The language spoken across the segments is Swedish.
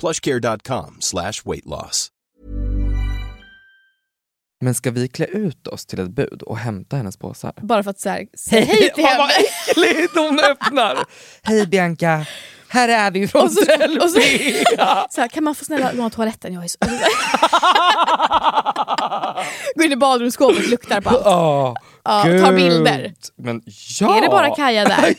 plushcare.com slash weight loss. Men ska vi klä ut oss till ett bud och hämta hennes påsar? Bara för att säga hej till Fan, vad henne. äckligt hon öppnar! Hej Bianca, här är vi från Och så- och så-. Så här, kan man få snälla låna toaletten? Jag är så... Gå in i badrumsskåpet, luktar på allt. Åh, Ja, gud. ta bilder. Men ja! Är det bara Kaja där?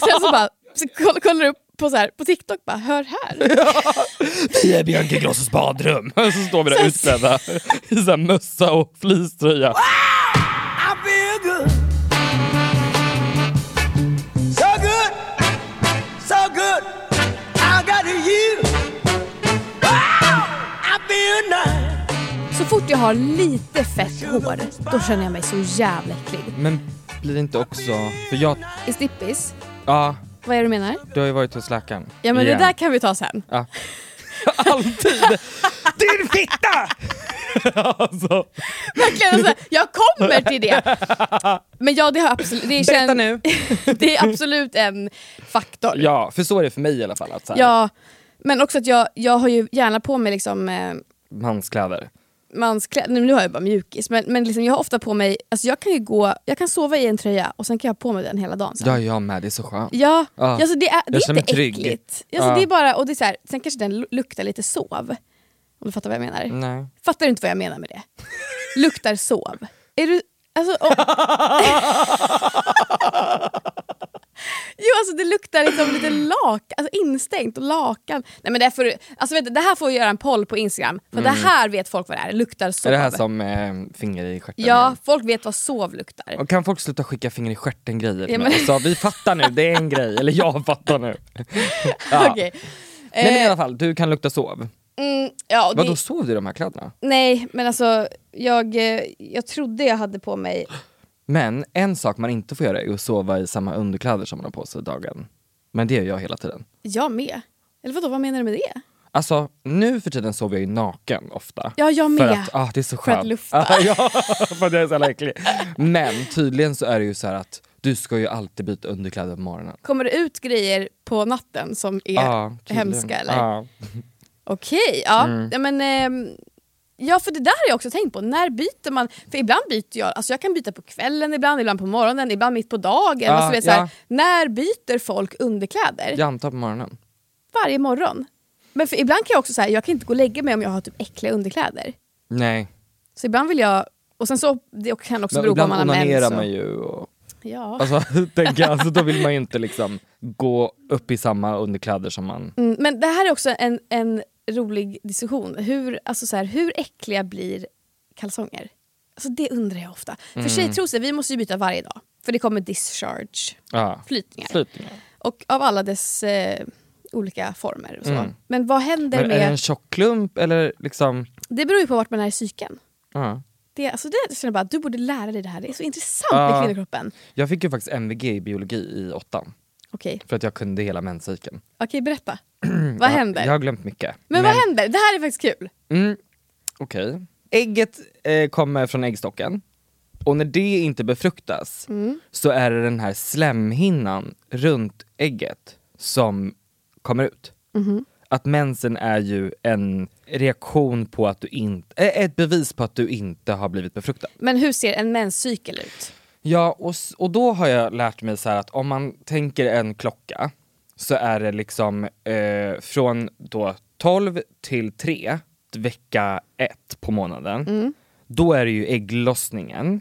Sen så bara så koll- kollar du upp på, så här, på TikTok, bara hör här. Vi är Bianca Ingrossos badrum. Så står vi där utklädda i så här mössa och fleecetröja. Så fort jag har lite fett hår, då känner jag mig så jävla äcklig. Men blir det inte också... För jag... I snippis, Ja, vad är det du menar? du har ju varit hos läkaren. Ja men Igen. det där kan vi ta sen. Ja. Alltid! Din fitta! alltså, Verkligen, alltså, jag kommer till det. Men ja, det har absolut... Det, berätta känns- nu. det är absolut en faktor. Ja, för så är det för mig i alla fall. Att så här, Ja, men också att jag, jag har ju gärna på mig liksom eh, Manskläder. Manskläder, nu har jag bara mjukis, men, men liksom jag har ofta på mig, alltså jag kan ju gå, jag kan sova i en tröja och sen kan jag ha på mig den hela dagen sen. Ja, jag med. Det är så skönt. Ja, Ja. alltså det är, det är inte trygg. äckligt. Alltså Ja. det är bara, och det är så här, sen kanske den lu- luktar lite sov. Om du fattar vad jag menar? Nej. Fattar du inte vad jag menar med det? Luktar sov. Är du... Alltså, och... jo alltså det luktar liksom lite lak, alltså instängt och lakan. Nej men det, får, alltså, vet du, det här får jag göra en poll på Instagram, för det här vet folk vad det är, det luktar sov. Mm. Är det här som eh, finger i stjärten? Ja, folk vet vad sov luktar. Och kan folk sluta skicka finger i stjärten grejer? Ja, men- alltså, vi fattar nu, det är en grej. Eller jag fattar nu. Ja. Okej. Nej, men i Eh, alla fall, du kan lukta sov. mm, ja, det- Vadå sov du i de här kläderna? Nej men alltså, jag, eh, jag trodde jag hade på mig Men en sak man inte får göra är att sova i samma underkläder som man har på sig dagen. Men det gör jag hela tiden. Jag med. Eller vadå, vad menar du med det? Alltså nu för tiden sover jag ju naken ofta. Ja, jag För med. att ah, det är så För att skönt. lufta. Ah, ja, för att jag är så jävla äcklig. Men tydligen så är det ju så att du ska ju alltid byta underkläder på morgonen. Kommer det ut grejer på natten som är tydligen. hemska eller? Okej, ja. Mm. ja men, ehm, ja för det där har jag också tänkt på, när byter man? För ibland byter jag, alltså jag kan byta på kvällen ibland, ibland på morgonen, ibland mitt på dagen. Ja, alltså, vet, så här, ja. När byter folk underkläder? Jag antar på morgonen. Varje morgon. Men för ibland kan jag också säga, jag kan inte gå och lägga mig om jag har typ äckliga underkläder. Nej. Så ibland vill jag, och sen så, det kan också Men bero på om ibland man har mens. onanerar och- man ju. Och, Ja. alltså, tänker jag, alltså, då vill man ju inte liksom gå upp i samma underkläder som man... Mm, men det här är också en, en rolig diskussion. Hur, alltså så här, hur äckliga blir kalsonger? Alltså det undrar jag ofta. För Mm. tjejtrosor, vi måste ju byta varje dag. För det kommer discharge, Ja. flytningar. Flytningar. Och av alla dess eh, olika former. Och så. Mm. Men vad händer Men är det med... en tjock klump eller liksom... Det beror ju på vart man är i cykeln. Ja. Det, alltså det jag känner bara, du borde lära dig det här. Det är så intressant Ja. med kvinnokroppen. Jag fick ju faktiskt MVG i biologi i åttan. Okej, För att jag kunde hela menscykeln. Okej berätta. vad händer? Jag har glömt mycket. Men, vad händer? Det här är faktiskt kul. Mm, Okej. Ägget eh, kommer från äggstocken. Och när det inte befruktas så är det den här slemhinnan runt ägget som kommer ut. Att mensen är ju en reaktion på att du inte, eh, ett bevis på att du inte har blivit befruktad. Men hur ser en menscykel ut? Ja, och, och då har jag lärt mig så här att om man tänker en klocka så är det liksom eh, från då 12 till 3, vecka 1 på månaden. Då är det ju ägglossningen.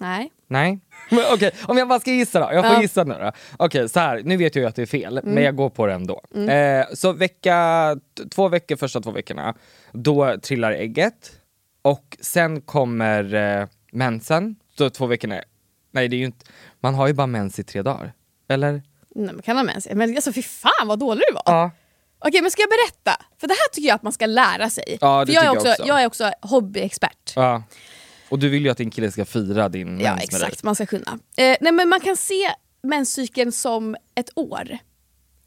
Nej. Nej? Men Okej, om jag bara ska gissa då. Jag får Ja. gissa nu då. Okej, så här. Nu vet jag ju att det är fel, men jag går på det ändå. Eh, så vecka, två veckor, första två veckorna, då trillar ägget. Och sen kommer eh, mensen. Så två veckorna, nej det är inte, man har ju bara mens i tre dagar. Eller? Nej, man kan ha mens. Men alltså fy fan vad dålig du var. Ja. Okej men ska jag berätta? För det här tycker jag att man ska lära sig. Ja, För jag, är tycker jag också, också. jag är också hobbyexpert. ja. Och du vill ju att din kille ska fira din mens Ja med dig. exakt, man ska kunna. Eh, nej, men man kan se menscykeln som ett år.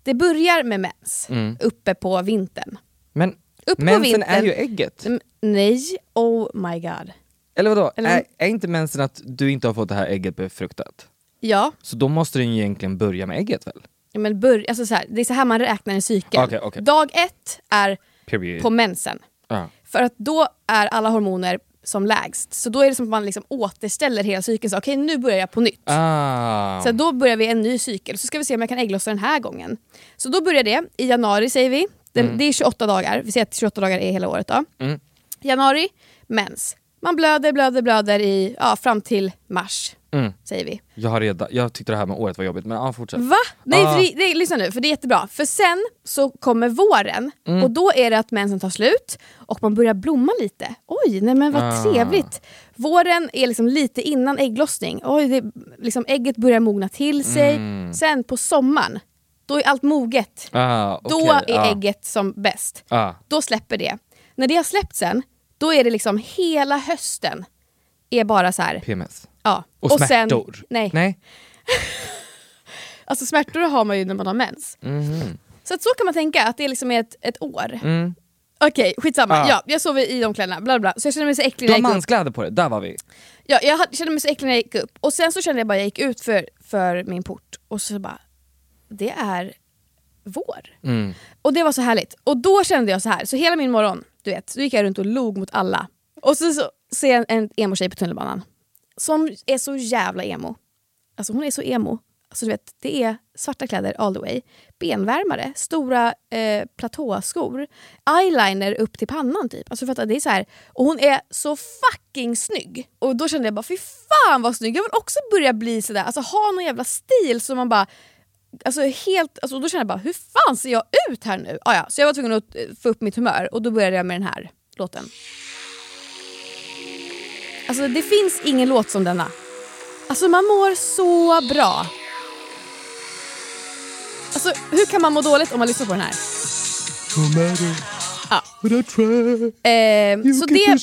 Det börjar med mens, Mm. uppe på vintern. Men Upp mensen vintern. är ju ägget. Mm, Nej, oh my god. Eller vadå? Eller- Är, är inte mensen att du inte har fått det här ägget befruktat? Ja, Så då måste den ju egentligen börja med ägget väl? men bör, alltså så här, det är så här man räknar en cykel. Okej, okej. Dag ett är Period. på mensen. Ja. För att då är alla hormoner som lägst. Så då är det som att man liksom återställer hela cykeln. Så, Okej, nu börjar jag på nytt. Ah. Så då börjar vi en ny cykel, så ska vi se om jag kan ägglossa den här gången. Så då börjar det i januari säger vi. Den, Det är 28 dagar, vi säger att 28 dagar är hela året då. Mm. Januari, mens. Man blöder, blöder, blöder i, ja, fram till mars, Mm. säger vi. Jag, har redan, jag tyckte det här med året var jobbigt, men ja, fortsätt. Va? Nej, Ah. för det, lyssna nu, för det är jättebra. För sen så kommer våren Mm. och då är det att mensen tar slut och man börjar blomma lite. Oj, nej men vad Ah. trevligt. Våren är liksom lite innan ägglossning. Oj, det, liksom ägget börjar mogna till sig. Mm. Sen på sommaren, då är allt moget. Ah, Då okej, är ah. ägget som bäst. Ah. Då släpper det. När det har släppt sen, då är det liksom hela hösten är bara så här. PMS. Ja. Och, sen- smärtor? nej. nej. Alltså smärtor har man ju när man har mens. Mhm. Så att så kan man tänka, att det liksom är ett, ett år. Mm. Okej, skitsamma. Ah. Ja, jag sover i de kläderna, bla bla. Så jag kände mig så äcklig Du när har jag gick upp. manskläder på dig, där var vi. Ja, jag kände mig så äcklig när jag gick upp. Och sen så kände jag bara, jag gick ut för, för min port och så bara, det är vår. Mm. Och det var så härligt. Och då kände jag så här, så hela min morgon, du vet, då gick jag runt och log mot alla. Och så, så ser jag en emo-tjej på tunnelbanan. Som är så jävla emo. Alltså hon är så emo. Alltså du vet, det är svarta kläder all the way. Benvärmare, stora eh, platåskor, eyeliner upp till pannan typ. Alltså för att det är så här, och hon är så fucking snygg. Och då kände jag bara fy fan vad snygg, jag vill också börja bli sådär, alltså ha någon jävla stil som man bara Alltså helt, alltså då kände jag bara, hur fan ser jag ut här nu? Ah, ja, så jag var tvungen att eh, få upp mitt humör och då började jag med den här låten. Alltså det finns ingen låt som denna. Alltså man mår så bra. Alltså hur kan man må dåligt om man lyssnar på den här? Ja. Eh, så det...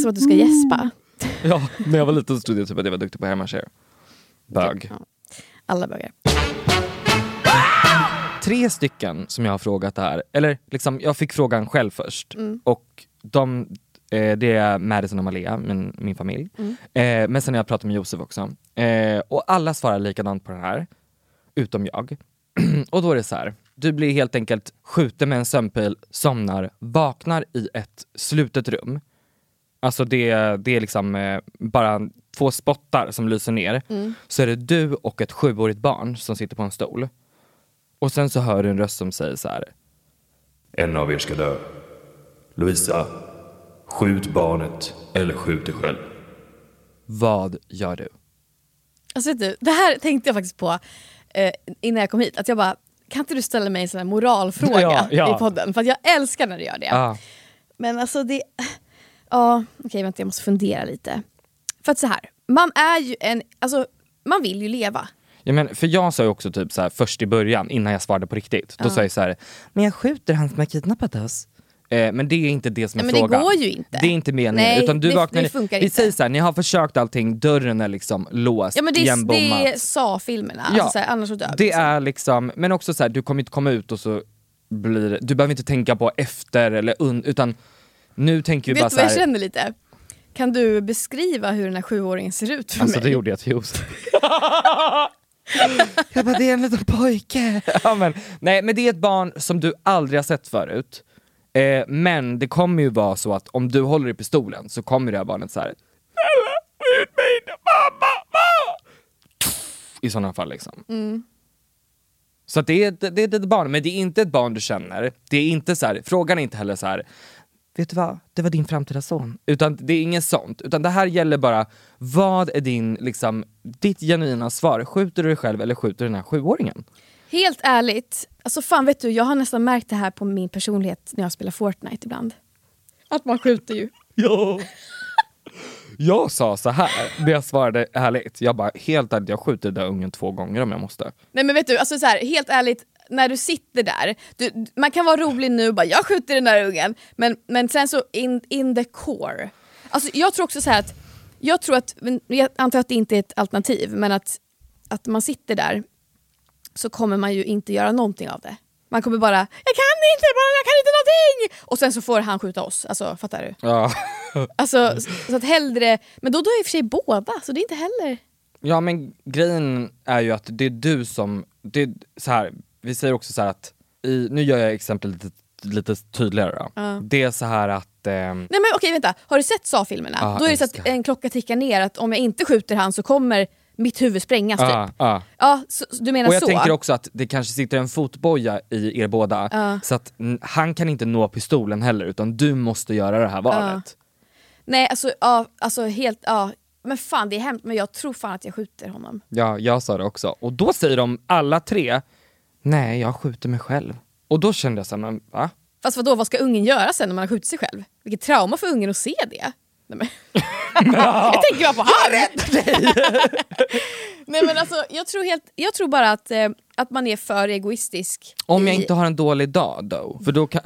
Som att du ska gäspa. Ja, när jag var liten så trodde jag typ att jag var duktig på hemmashare. Bög. Ja. Alla bögar. Tre stycken som jag har frågat här, eller liksom jag fick frågan själv först. Och de, eh, det är Madison och Malea, min, min familj. Eh, men sen har jag pratat med Josef också. Eh, och alla svarar likadant på den här, utom jag. och då är det så här. du blir helt enkelt skjuten med en sömnpil, somnar, vaknar i ett slutet rum. Alltså det, det är liksom eh, bara två spottar som lyser ner. Så är det du och ett sjuårigt barn som sitter på en stol. Och sen så hör du en röst som säger så här. En av er ska dö. Louisa, skjut barnet eller skjut dig själv. Vad gör du? Alltså vet du, det här tänkte jag faktiskt på eh, innan jag kom hit. Att jag bara, kan inte du ställa mig en sån här moralfråga Ja, ja. i podden? För att jag älskar när du gör det. Ah, Men alltså det... Ja, okej vänta jag måste fundera lite. För att så här, man är ju en... Alltså, man vill ju leva. ja, men, för jag sa ju också typ så här, först i början, innan jag svarade på riktigt, då sa jag så här, men jag skjuter han som har kidnappat oss. Eh, men det är inte det som är Ja, men det frågan. går ju inte. Det är inte meningen. Nej, utan du det- vaknar, det funkar vi inte. säger så här, ni har försökt allting, dörren är liksom låst, Ja men det är, det är Sa-filmerna, Ja, alltså, annars så dör Det liksom. är liksom, men också så här, du kommer inte komma ut och så blir, du behöver inte tänka på efter eller un, utan nu tänker vi bara Vet du vad jag känner lite? Kan du beskriva hur den här sjuåringen ser ut för alltså mig? det gjorde jag till Josef. jag bara, det är en liten pojke. ja, men, nej men det är ett barn som du aldrig har sett förut. Eh, men det kommer ju vara så att om du håller i pistolen så kommer det här barnet såhär Snälla, skjut mig inte, mamma, mamma! I sådana fall liksom. Så att det, är, ett- det är ett barn, men det är inte ett barn du känner. Det är inte så här, frågan är inte heller så här. Vet du vad, det var din framtida son. Utan det är inget sånt, utan det här gäller bara, vad är din, liksom, ditt genuina svar? Skjuter du dig själv eller skjuter du den här sjuåringen? Helt ärligt, alltså fan vet du, jag har nästan märkt det här på min personlighet när jag spelar Fortnite ibland. Att man skjuter ju. Ja. Jag sa så här när jag svarade ärligt, jag bara helt ärligt, jag skjuter den där ungen två gånger om jag måste. Nej men vet du, alltså så här, helt ärligt, när du sitter där, du, man kan vara rolig nu och bara jag skjuter den där ungen, men, men sen så in, in the core. Alltså jag tror också så här att, jag tror att, jag antar att det inte är ett alternativ, men att, att man sitter där så kommer man ju inte göra någonting av det. Man kommer bara, jag kan inte, jag kan inte någonting! Och sen så får han skjuta oss, alltså fattar du? Ja. Alltså, så att hellre, men då dör i och för sig båda, så det är inte heller... Ja men grejen är ju att det är du som, det är så här, vi säger också så här att, i, nu gör jag exemplet lite, lite tydligare då. Det är så här att, ehm, Nej men okej vänta, har du sett Saw-filmerna? Ja, Då är det så att en klocka tickar ner att om jag inte skjuter han så kommer mitt huvud sprängas ja, typ. ja. Så, så du menar Och jag så? tänker också att det kanske sitter en fotboja i er båda, så att han kan inte nå pistolen heller utan du måste göra det här valet. Nej alltså, ja, alltså helt, ja. Men fan det är hemskt men jag tror fan att jag skjuter honom. Ja, jag sa det också. Och då säger de alla tre, nej jag skjuter mig själv. Och då kände jag såhär, men va? Fast vadå, vad ska ungen göra sen när man har skjutit sig själv? Vilket trauma för ungen att se det. Nej, men. jag tänker bara på han! Nej men alltså jag tror, helt, jag tror bara att, eh, att man är för egoistisk. Om jag i- inte har en dålig dag då, för då kan...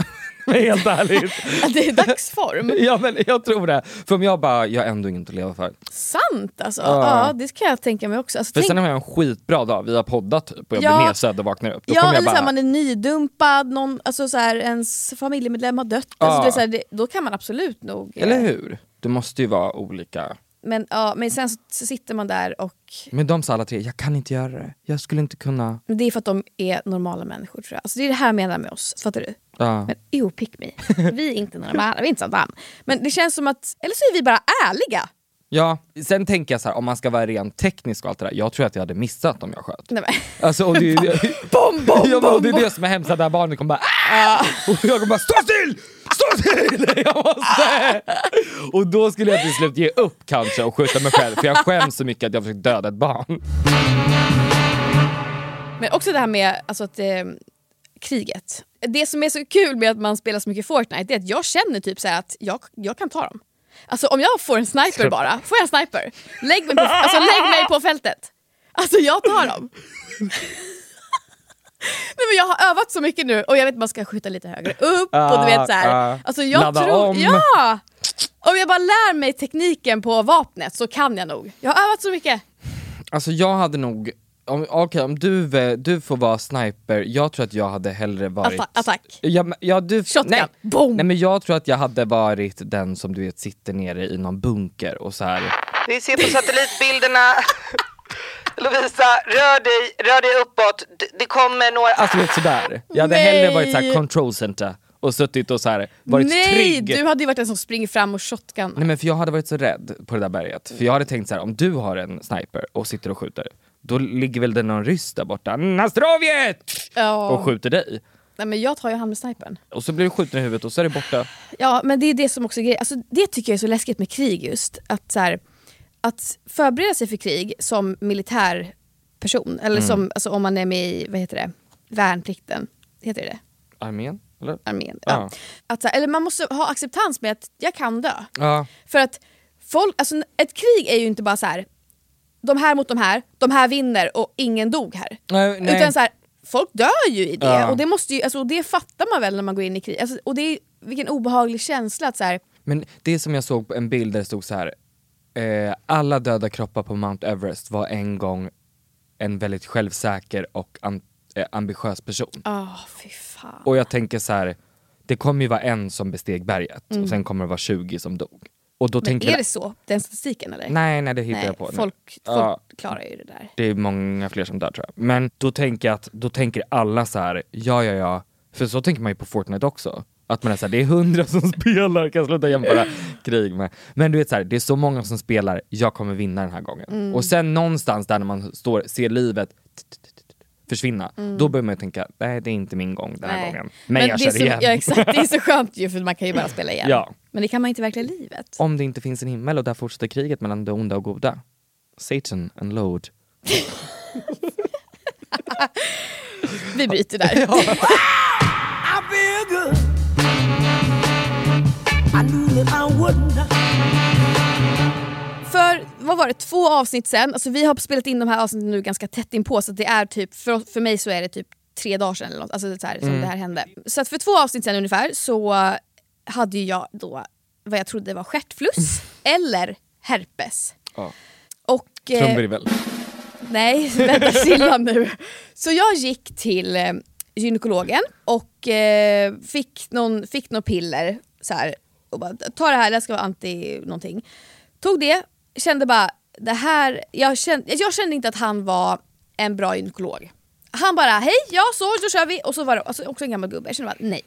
Men helt ärligt. Att det är dagsform. Ja men jag tror det. För om jag bara, jag har ändå inget att leva för. Sant alltså. Ja. Ja, det kan jag tänka mig också. Alltså, För tänk, sen har jag en skitbra dag, vi har poddat typ och jag Ja. blir nedsövd och vaknar upp. Då ja, eller bara, så här, man är nydumpad, någon, alltså, så här, ens familjemedlem har dött. Ja. Alltså, det så här, det, då kan man absolut nog... eh, eller hur? Det måste ju vara olika. Men, ja, men sen så, så sitter man där och Men de sa alla tre, jag kan inte göra det. Jag skulle inte kunna. det är för att de är normala människor tror jag. Alltså, det är det här jag menar med oss, fattar du? Ja. Men jo, pick me. Vi är inte normala, vi är inte dem. Men det känns som att, eller så är vi bara ärliga. Ja, sen tänker jag så här, om man ska vara rent teknisk och allt det där, jag tror att jag hade missat om jag sköt. Nej, men. Alltså, och det, är- Bom, bom, ja, men, och bom, det är det som är hemskt, att det här barnet kommer bara ah! Och jag kommer bara stå still! Stå still! Jag måste! Och då skulle jag till slut ge upp kanske och skjuta mig själv för jag skäms så mycket att jag försökt döda ett barn. Men också det här med alltså, att, eh, kriget. Det som är så kul med att man spelar så mycket Fortnite är att jag känner typ så att jag, jag kan ta dem. Alltså om jag får en sniper bara, får jag en sniper? Lägg mig på, alltså, lägg mig på fältet. Alltså jag tar dem. Nej, men jag har övat så mycket nu och jag vet man ska skjuta lite högre upp och du vet så här. Ah, ah. Alltså jag Ladda tror, om. Ja! Om jag bara lär mig tekniken på vapnet så kan jag nog. Jag har övat så mycket. Alltså jag hade nog, om, okej om du, du får vara sniper, jag tror att jag hade hellre varit... Atta- attack. Ja, men- ja, du, Shotgun. nej, Boom. nej men jag tror att jag hade varit den som du vet sitter nere i någon bunker och så här. Vi ser på satellitbilderna. Lovisa, rör dig, rör dig uppåt. Det kommer några... Alltså vet sådär. Jag hade Nej. hellre varit så här control center och suttit och så här, varit Nej, trygg. du hade ju varit den som springer fram och shotgun. Nej men för jag hade varit så rädd på det där berget. För jag hade tänkt så här: om du har en sniper och sitter och skjuter, då ligger väl det någon ryss där borta, Nastrovjet! Ja. Och skjuter dig. Nej, men jag tar ju hand med snipern. Och så blir du skjuten i huvudet och så är det borta. Ja, men det är det som också är. Alltså, det tycker jag är så läskigt med krig just. Att, så här, att förbereda sig för krig som militär person, eller Mm. som, alltså, om man är med i vad heter det, värnplikten, heter det det? Armén? Eller? Armén. Ja. Ja. Att, så här, eller man måste ha acceptans med att jag kan dö. Ja. För att folk, alltså, ett krig är ju inte bara så här. De här mot de här, de här vinner och ingen dog här. Nej, nej. Utan så här, folk dör ju i det Ja. och det, måste ju, alltså, det fattar man väl när man går in i krig. Alltså, och det är, vilken obehaglig känsla att så här, Men det som jag såg på en bild där det stod så här. Eh, alla döda kroppar på Mount Everest var en gång en väldigt självsäker och an- eh, ambitiös person. Åh, fy fan. Och jag tänker så här, det kommer ju vara en som besteg berget Mm. och sen kommer det vara 20 som dog. Och då Men tänker är jag, det så? Den statistiken eller? Nej, nej det hittar Nej, jag på. Folk, folk Ja. klarar ju det där. Det är många fler som dör tror jag. Men då tänker jag att då tänker alla så här, ja ja ja, för så tänker man ju på Fortnite också. Att man är så här, det är hundra som spelar, kan jag sluta jämföra krig med. Men du vet så här, det är så många som spelar, jag kommer vinna den här gången. Mm. Och sen någonstans där när man står, ser livet försvinna, då börjar man ju tänka, nej det är inte min gång den här Mm. Nej. gången. Men, jag det är kör igen. Ja, exakt, det är så skönt ju för man kan ju bara spela igen. Ja. Men det kan man inte i verkliga livet. Om det inte finns en himmel och där fortsätter kriget mellan det onda och goda. Satan and Lord. Vi bryter där. För vad var det, två avsnitt sen, alltså vi har spelat in de här avsnitten nu ganska tätt inpå så det är typ, för, för mig så är det typ tre dagar sedan eller något, alltså så här, som det här hände. Så att för två avsnitt sen ungefär så hade ju jag då vad jag trodde var stjärtfluss eller herpes. Ja. Och, eh. Nej, vänta stilla nu. Så jag gick till eh, gynekologen och eh, fick, någon, fick någon piller så här, och bara ta det här, det ska vara anti någonting. Tog det, kände bara det här, jag kände, jag kände inte att han var en bra gynekolog. Han bara hej, ja så då kör vi och så var det alltså, också en gammal gubbe, jag kände bara nej.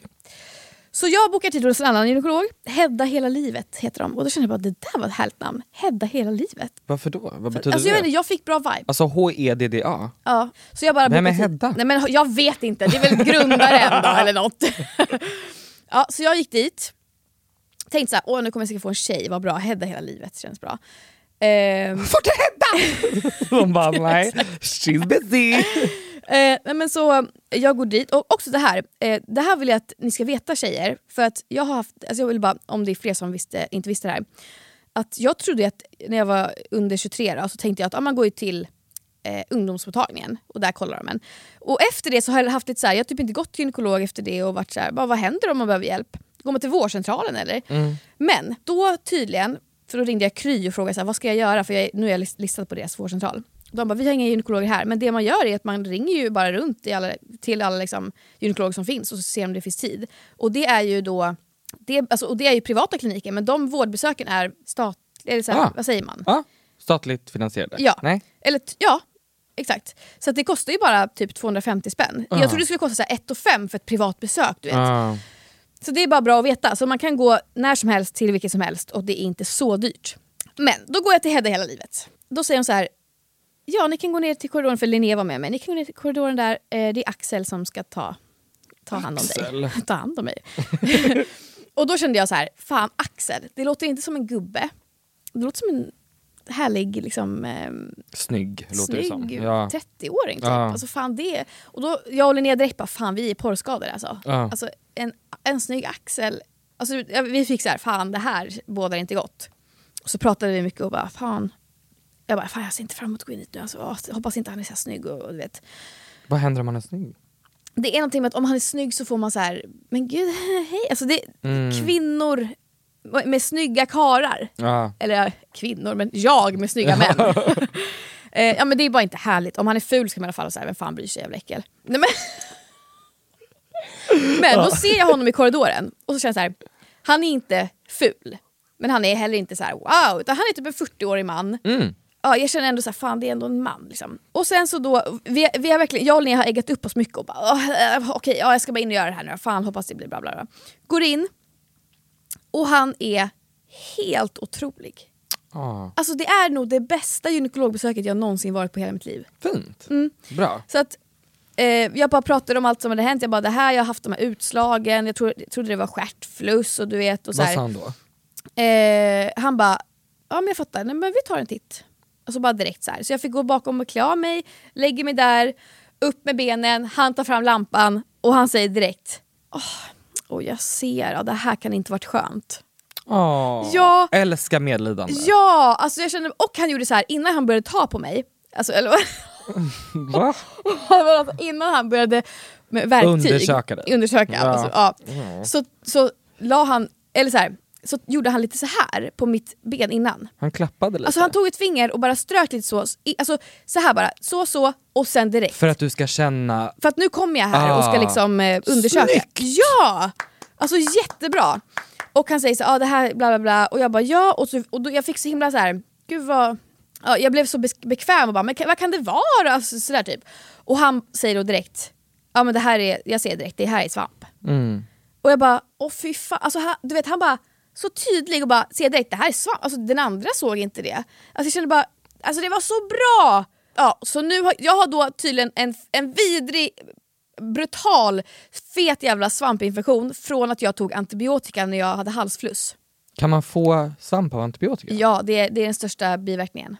Så jag bokar tid hos en annan gynekolog, Hedda hela livet heter de och då kände jag bara det där var ett härligt namn, Hedda hela livet. Varför då? Vad betyder Alltså jag, vet det? inte, jag fick bra vibe. Alltså H-E-D-D-A? Ja, så jag bara Vem är. Hedda? Nej, men jag vet inte, det är väl grundaren då eller något. ja, så jag gick dit, tänkte såhär, åh nu kommer jag säkert få en tjej, vad bra, Hedda hela livet känns bra. Ehm, Fort Hedda! De bara nej, she's busy. Eh, men så jag går dit, och också det här, eh, det här vill jag att ni ska veta tjejer, för att jag har haft, alltså jag vill bara, om det är fler som visste, inte visste det här, att jag trodde att när jag var under 23 då, så tänkte jag att ah, man går ju till eh, ungdomsmottagningen och där kollar de en. Och efter det så har jag haft lite så här, jag har typ inte gått till gynekolog efter det och varit så här, bara, vad händer om man behöver hjälp? Går man till vårdcentralen eller? Men då tydligen, för då ringde jag Kry och frågade så här, vad ska jag göra för jag nu är jag lis- listad på deras vårdcentral. De bara, vi har inga gynekologer här, men det man gör är att man ringer ju bara runt alla, till alla liksom, gynekologer som finns och så ser om det finns tid. Och det är ju då, det, alltså, och det är ju privata kliniker men de vårdbesöken är statliga, så här, Ah. vad säger man? Ja, statligt finansierade? Ja. Nej? Eller ja, exakt. Så det kostar ju bara typ 250 spänn. Jag trodde det skulle kosta så här 1 5 för ett privat besök. Du vet. Ah. Så det är bara bra att veta. Så man kan gå när som helst till vilket som helst och det är inte så dyrt. Men då går jag till Hedda hela livet. Då säger hon så här. Ja, ni kan gå ner till korridoren, för Linnea var med mig. Ni kan gå ner till korridoren där. Eh, det är Axel som ska ta, ta hand om Axel. dig. ta hand om mig. och då kände jag så här, fan Axel, det låter inte som en gubbe. Det låter som en härlig, liksom, ehm, Snygg låter det som. Ja. 30-åring typ. Ja. Alltså fan det. Och då, jag och Linnea direkt bara, fan vi är porrskadade alltså. Ja. alltså en, en snygg axel. Alltså, vi fick så här, fan det här bådar inte gott. Och så pratade vi mycket och bara, fan. Jag bara, fan jag ser inte fram emot att gå in dit nu. Alltså, hoppas inte han är så snygg och, och du vet. Vad händer om man är snygg? Det är någonting med att om han är snygg så får man så här, men gud, hej. Alltså det, Mm. kvinnor med snygga karar. Ja. Eller kvinnor, men jag med snygga män. eh, ja men det är bara inte härligt. Om han är ful ska man i alla fall säga, vem fan bryr sig jävla äckel. Nej, men men då ser jag honom i korridoren och så känner jag så här, han är inte ful. Men han är heller inte så här wow, utan han är typ en 40-årig man. Mm. Ja, jag känner ändå så här, fan det är ändå en man. Liksom. Och sen så då, vi, vi har verkligen, jag och Linnea har äggat upp oss mycket och bara "Åh, eh, okej, ja, jag ska bara in och göra det här nu. Fan hoppas det blir bla bla bla. Går in och han är helt otrolig. Ah. Alltså det är nog det bästa gynekologbesöket jag någonsin varit på hela mitt liv. Fint. Mm. Bra. Så att eh, jag bara pratade om allt som hade hänt. Jag bara det här, jag har haft de här utslagen, jag, tro, jag trodde det var stjärtfluss och du vet. Och så Vad sa han då? Eh, han bara, ja men jag fattar, Nej, men vi tar en titt. Och så bara direkt så här. Så jag fick gå bakom och klä av mig, lägger mig där, upp med benen, han tar fram lampan och han säger direkt, åh, och jag ser, ja, det här kan inte varit skönt. Oh. Ja. Älskar medlidande. Ja, alltså jag kände, och han gjorde så här innan han började ta på mig, alltså, eller, Va? alltså, innan han började med verktyg, Undersöka dig. undersöka Ja. alltså, ja. Så, så la han, eller så här, så gjorde han lite så här på mitt ben innan. Han klappade lite. Alltså han tog ett finger och bara strök lite så, alltså så här bara, så så och sen direkt. För att du ska känna... För att nu kommer jag här och ska Ah. liksom eh, undersöka. Snyggt! Ja! Alltså jättebra. Och han säger så ja ah, det här bla bla bla och jag bara ja och, så, och då, jag fick så himla så här, gud vad... Ja, jag blev så bekväm och bara men vad kan det vara? Alltså, sådär typ. Och han säger då direkt, ja men det här är, jag ser direkt, det här är svamp. Mm. Och jag bara, åh fy fan. Alltså, han, du vet, han bara så tydlig och bara ser direkt det här är svamp. Alltså, den andra såg inte det. Alltså, jag kände bara, alltså det var så bra! Ja, så nu har, jag har då tydligen en, en vidrig, brutal, fet jävla svampinfektion från att jag tog antibiotika när jag hade halsfluss. Kan man få svamp av antibiotika? Ja, det, är- det är den största biverkningen.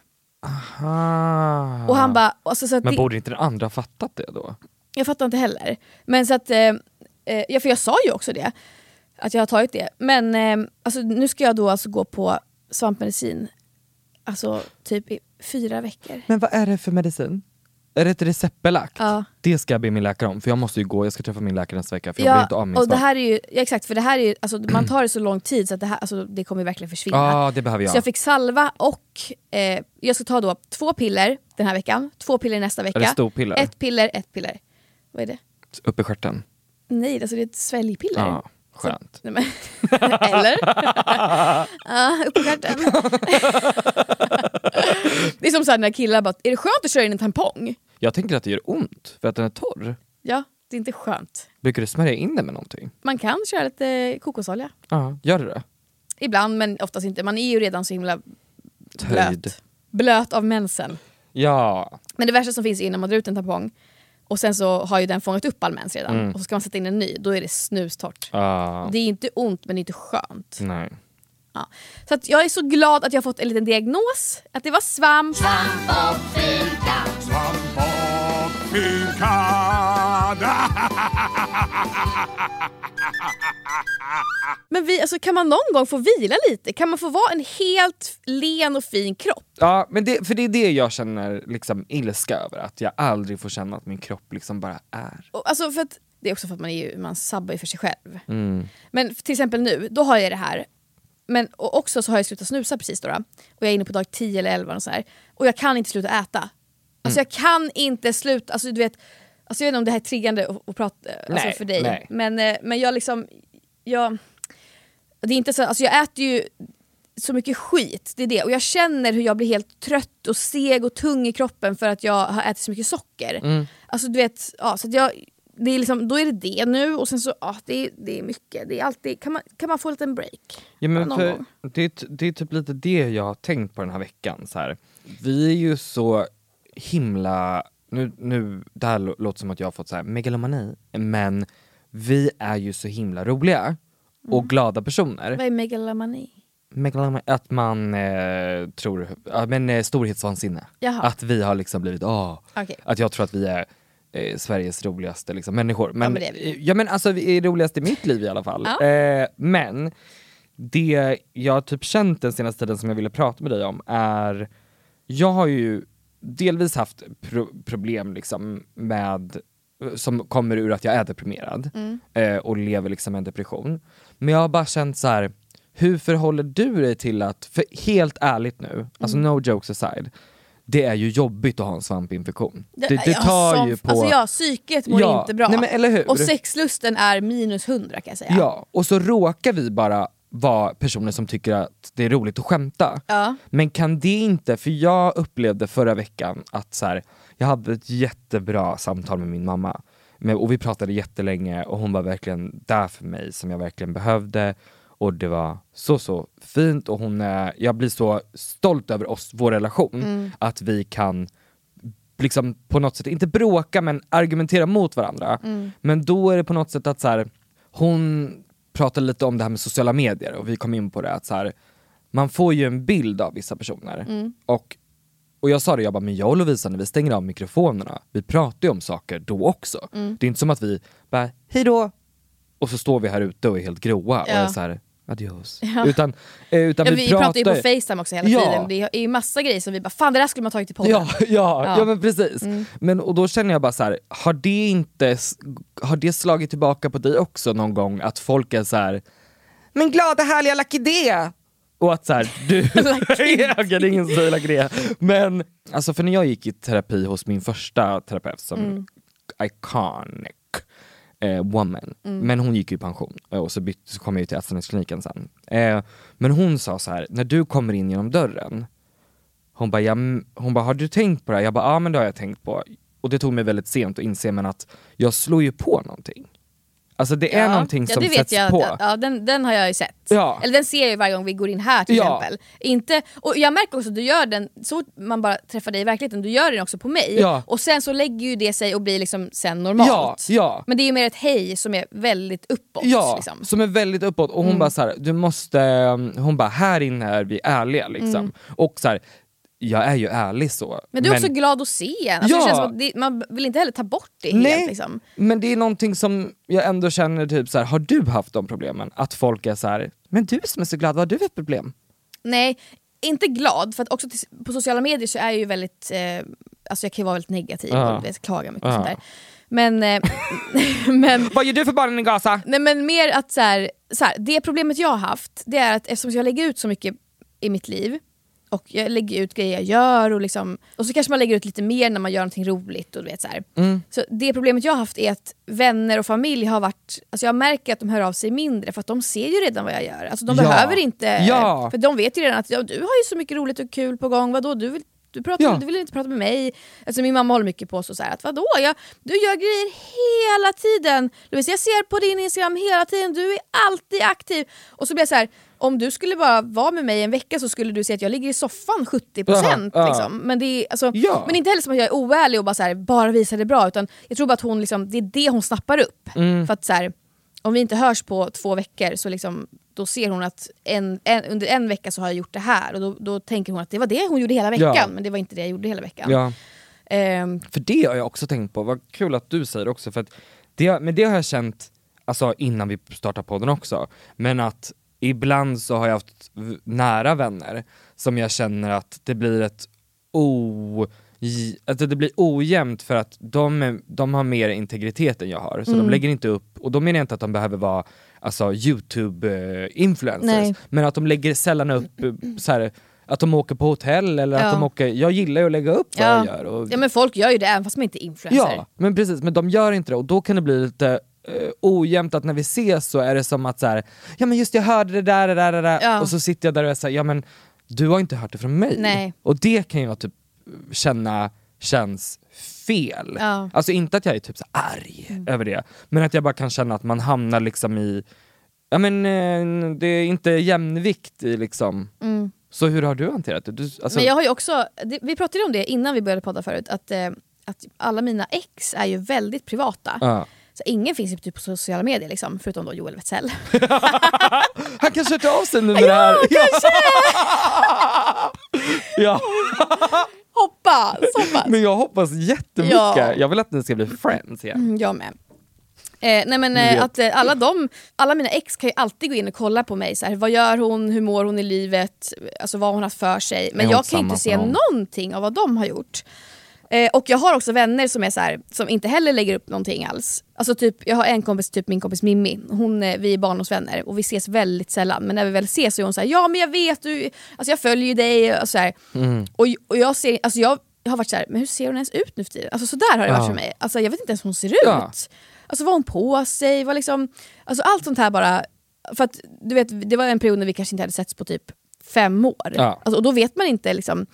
Ah. Och han bara, alltså, så Men det, borde inte den andra fattat det då? Jag fattar inte heller. Men så att, eh, eh, ja, för jag sa ju också det, att jag har tagit det. Men eh, alltså, nu ska jag då alltså gå på svampmedicin, alltså typ i fyra veckor. Men vad är det för medicin? Är det ett receptbelagt? Ja. Det ska jag be min läkare om, för jag måste ju gå, jag ska träffa min läkare nästa vecka för jag blir inte av min och det här är ju, ja, exakt, för det här är ju, alltså, man tar det så lång tid så att det, här, alltså, det kommer verkligen försvinna. Ja, det behöver jag. Så jag fick salva och eh, jag ska ta då två piller den här veckan, två piller nästa vecka. Är det storpiller? Ett piller, ett piller. Vad är det? Upp i stjärten. Nej, alltså det är ett sväljpiller. Ja, skönt. Men, eller? ja, upp i stjärten. det är som så när killar bara, är det skönt att köra in en tampong? Jag tänker att det gör ont för att den är torr. Ja, det är inte skönt. Brukar du smörja in den med någonting? Man kan köra lite kokosolja. Ja, gör du det? Ibland, men oftast inte. Man är ju redan så himla Töjd. blöt. Blöt av mensen. Ja. Men det värsta som finns är innan man drar ut en tampong och sen så har ju den fångat upp all mens redan Mm. och så ska man sätta in en ny, då är det snustort. Ah, Det är inte ont men det är inte skönt. nej. Ja. Så att jag är så glad att jag har fått en liten diagnos, att det var svamp. Men vi, alltså, kan man någon gång få vila lite? Kan man få vara en helt len och fin kropp? Ja, men det, för det är det jag känner liksom ilska över, att jag aldrig får känna att min kropp liksom bara är. Och, alltså, för att, det är också för att man, är ju, man sabbar ju för sig själv. Mm. Men till exempel nu, då har jag det här. Men och också så har jag slutat snusa precis då. då. Och jag är inne på dag 10 eller 11 och så här. Och jag kan inte sluta äta. Alltså Mm. jag kan inte sluta, alltså du vet, alltså jag vet inte om det här är triggande att, att prata alltså Nej, för dig. nej. Men, eh, men jag liksom, jag, det är inte så, alltså jag äter ju så mycket skit, det är det. Och jag känner hur jag blir helt trött och seg och tung i kroppen för att jag har ätit så mycket socker. Mm. Alltså du vet, ja, så jag, det är liksom, då är det det nu och sen så, ja, det, är, det är mycket. Det är alltid, kan, man, kan man få en liten break? Ja, men för det, är det är typ lite det jag har tänkt på den här veckan. Så här. Vi är ju så himla, nu, nu, det här lå- låter som att jag har fått så här megalomani, men vi är ju så himla roliga och glada personer. Vad är megalomani? Megalomani, att man eh, tror, ja, men eh, storhetsvansinne. Jaha. Att vi har liksom blivit, åh, Okej. att jag tror att vi är eh, Sveriges roligaste liksom, människor. Men, men det är vi. ja men alltså vi är roligast i mitt liv i alla fall. Ja. Eh, men det jag typ känt den senaste tiden som jag ville prata med dig om är, jag har ju delvis haft pro- problem liksom med som kommer ur att jag är deprimerad Mm. eh, och lever liksom en depression. Men jag har bara känt så här. hur förhåller du dig till att, för helt ärligt nu, alltså Mm. no jokes aside, det är ju jobbigt att ha en svampinfektion. Det, det Ja, tar som- ju på... Alltså ja, psyket mår Ja, inte bra. nej men eller hur? Och sexlusten är minus 100 kan jag säga. Ja, och så råkar vi bara vara personer som tycker att det är roligt att skämta. Ja. Men kan det inte, för jag upplevde förra veckan att så här, jag hade ett jättebra samtal med min mamma. Och vi pratade jättelänge och hon var verkligen där för mig som jag verkligen behövde. Och det var så så fint och hon är, jag blir så stolt över oss, vår relation, att vi kan liksom på något sätt, inte bråka men argumentera mot varandra. Men då är det på något sätt att så här, hon pratade lite om det här med sociala medier och vi kom in på det att så här, man får ju en bild av vissa personer. Och, och jag sa det, jag bara, men jag och Lovisa när vi stänger av mikrofonerna, vi pratar ju om saker då också. Det är inte som att vi bara, hej då och så står vi här ute och är helt gråa och Ja. är så här, adios. Ja. Utan, eh, utan Ja, vi, vi, pratar ju på Facetime också hela Ja. tiden. Det är ju massa grejer som vi bara, fan det där skulle man tagit i podden. Ja, ja, ja. Ja. Mm. men precis. Men, och då känner jag bara så här, har det inte, har det slagit tillbaka på dig också någon gång att folk är så här. men glada härliga Lucky D. Och att så här, du... Är ingen som säger D. Men alltså för när jag gick i terapi hos min första terapeut som iconic eh, woman, men hon gick ju i pension eh, och så, bytte, så kom jag ju till ätstörningskliniken sen. Eh, men hon sa så här, när du kommer in genom dörren, hon bara, ja, hon bara har du tänkt på det här? Jag bara, ja men det har jag tänkt på. Och det tog mig väldigt sent att inse men att jag slår ju på någonting. Alltså det är någonting som ja, sätts jag, på. Ja, den, den har jag ju sett. Ja. Eller den ser jag varje gång vi går in här till Ja. exempel. Inte, och jag märker också att du gör den, så man bara träffar dig i verkligheten, du gör den också på mig. Ja. Och sen så lägger ju det sig och blir liksom sen normalt. Ja, ja. Men det är ju mer ett hej som är väldigt uppåt. Ja, Liksom. som är väldigt uppåt och hon Mm. bara så här, du måste, hon bara här inne är vi ärliga liksom. Och så här, jag är ju ärlig så. Men du är också glad att se en. Alltså Ja. det man vill inte heller ta bort det Nej, helt. Liksom. men det är någonting som jag ändå känner, typ så här, har du haft de problemen? Att folk är så här, men du som är så glad, vad har du för problem? Nej, inte glad, för att också på sociala medier så är jag ju väldigt, eh, alltså jag kan ju vara väldigt negativ Ja. och klaga mycket och Ja. sånt där. Men, eh, men, Vad gör du för barnen i Gaza? nej, men mer att så här, så här, det problemet jag har haft, det är att eftersom jag lägger ut så mycket i mitt liv, och jag lägger ut grejer jag gör och, liksom, och så kanske man lägger ut lite mer när man gör någonting roligt. Och vet, så. Mm. Så det problemet jag har haft är att vänner och familj har varit, alltså jag märker att de hör av sig mindre för att de ser ju redan vad jag gör. Alltså de Ja. behöver inte, Ja. för de vet ju redan att ja, du har ju så mycket roligt och kul på gång, vadå du vill du, pratar, Ja. du vill inte prata med mig. Alltså min mamma håller mycket på så, så här, att vadå, jag, du gör grejer hela tiden. Louise, jag ser på din Instagram hela tiden, du är alltid aktiv. Och så blir jag så här, om du skulle bara vara med mig en vecka så skulle du se att jag ligger i soffan 70%. Ja, ja. Liksom. Men, det är, alltså, Ja. men inte heller som att jag är oärlig och bara, så här, bara visar det bra, utan jag tror bara att hon, liksom, det är det hon snappar upp. Mm. För att så här, om vi inte hörs på två veckor så liksom, då ser hon att en, en, under en vecka så har jag gjort det här och då, då tänker hon att det var det hon gjorde hela veckan, Ja. men det var inte det jag gjorde hela veckan. Ja. Ehm, För det har jag också tänkt på, vad kul att du säger det också, för det, men det har jag känt alltså, innan vi startade podden också, men att ibland så har jag haft nära vänner som jag känner att det blir ett o... j- Att det blir ojämnt för att de, är, de har mer integritet än jag har, så de lägger inte upp, och då menar jag inte att de behöver vara alltså, youtube-influencers, men att de lägger sällan upp eh, så här, att de åker på hotell eller Ja. att de åker, jag gillar ju att lägga upp vad ja. jag gör. Och, ja men folk gör ju det även fast man inte är influencer. Ja, men precis, men de gör inte det och då kan det bli lite eh, ojämnt att när vi ses så är det som att så här, ja men just jag hörde det där, det där, det där Ja. och så sitter jag där och är så här, ja men du har inte hört det från mig. Nej. Och det kan jag typ känna känns fel. Ja. Mm. Alltså inte att jag är typ så arg över det, men att jag bara kan känna att man hamnar liksom i, ja men eh, det är inte jämvikt i liksom, så hur har du hanterat det? Du, alltså, Mm. Men jag har ju också, vi pratade om det innan vi började podda förut, att, eh, att alla mina ex är ju väldigt privata. ja. Så ingen finns ju typ på sociala medier liksom, förutom då Joel Wetzel. Han kanske hört av sig nu med det här. Ja, kanske! Hoppas! hoppas. Men jag hoppas jättemycket. Ja. Jag vill att ni ska bli friends igen. Mm, Jag med. Eh, nej men eh, att eh, alla, de, alla mina ex kan ju alltid gå in och kolla på mig, så här, vad gör hon, hur mår hon i livet, alltså vad hon har för sig. Men jag kan ju inte se någon? någonting av vad de har gjort. Eh, och jag har också vänner som är så här, som inte heller lägger upp någonting alls. Alltså typ, jag har en kompis, typ min kompis Mimmi, hon, eh, vi är barndomsvänner och vi ses väldigt sällan. Men när vi väl ses så är hon så här, ja men jag vet, du, alltså jag följer ju dig. Och, så. Mm. och, och jag, ser, alltså jag har varit så här, men hur ser hon ens ut nu för tiden? Alltså så där har det varit Ja. för mig. Alltså jag vet inte ens hur hon ser ut. Ja. Alltså vad hon på sig? Vad liksom, alltså allt sånt här bara. För att du vet, det var en period när vi kanske inte hade setts på typ fem år. Ja. Alltså, och då vet man inte liksom.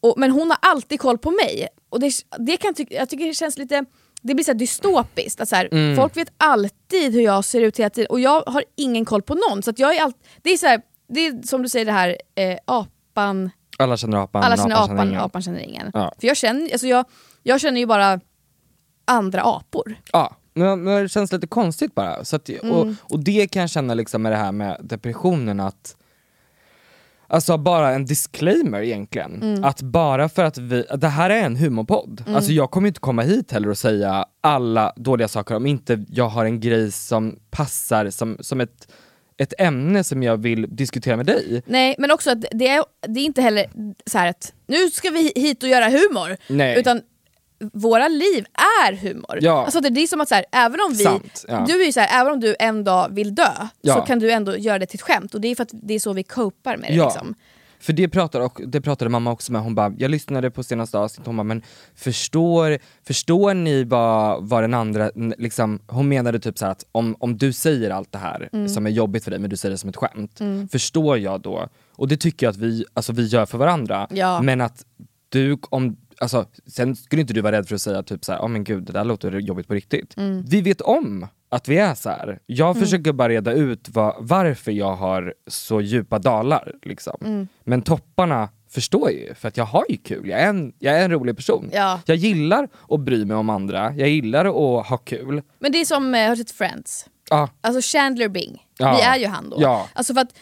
Och, men hon har alltid koll på mig. Och det, det kan ty- jag tycker det känns lite det blir så dystopiskt. Att så här, Mm. Folk vet alltid hur jag ser ut hela tiden och jag har ingen koll på någon. Så jag är allt, det, är så här, det är som du säger det här, eh, apan, Alla känner apan, alla känner apan, apan, ingen. apan känner ingen. Ja. För jag känner, alltså jag, jag känner ju bara andra apor. Ja, men, men det känns lite konstigt bara. Så att, Mm. och, och det kan jag känna liksom med det här med depressionen att Alltså bara en disclaimer egentligen, Mm. att bara för att vi, det här är en humorpodd, alltså jag kommer inte komma hit heller och säga alla dåliga saker om inte jag har en grej som passar som, som ett, ett ämne som jag vill diskutera med dig. Nej men också att det är, det är inte heller så att nu ska vi hit och göra humor. Nej. Utan våra liv är humor. Ja. Alltså det är som att så här, även om vi, Sant, ja. du är så här, även om du en dag vill dö Ja. så kan du ändå göra det till ett skämt och det är för att det är så vi copar med det. Ja. Liksom. För det pratade, och, det pratade mamma också med, hon bara, jag lyssnade på senaste avsnittet, hon bara, men förstår, förstår ni vad, vad den andra, liksom, hon menade typ så att om, om du säger allt det här Mm. som är jobbigt för dig men du säger det som ett skämt, förstår jag då, och det tycker jag att vi, alltså, vi gör för varandra, Ja. men att du, om, alltså, sen skulle inte du vara rädd för att säga typ så här, oh, men gud det där låter jobbigt på riktigt. Mm. Vi vet om att vi är så här. Jag försöker bara reda ut vad, varför jag har så djupa dalar. Liksom. Mm. Men topparna förstår ju, för att jag har ju kul. Jag är en, jag är en rolig person. Ja. Jag gillar att bry mig om andra, jag gillar att ha kul. Men det är som, eh, har du sett Friends? Ja, Alltså Chandler Bing, Ja. vi är ju han då. Ja. Alltså för att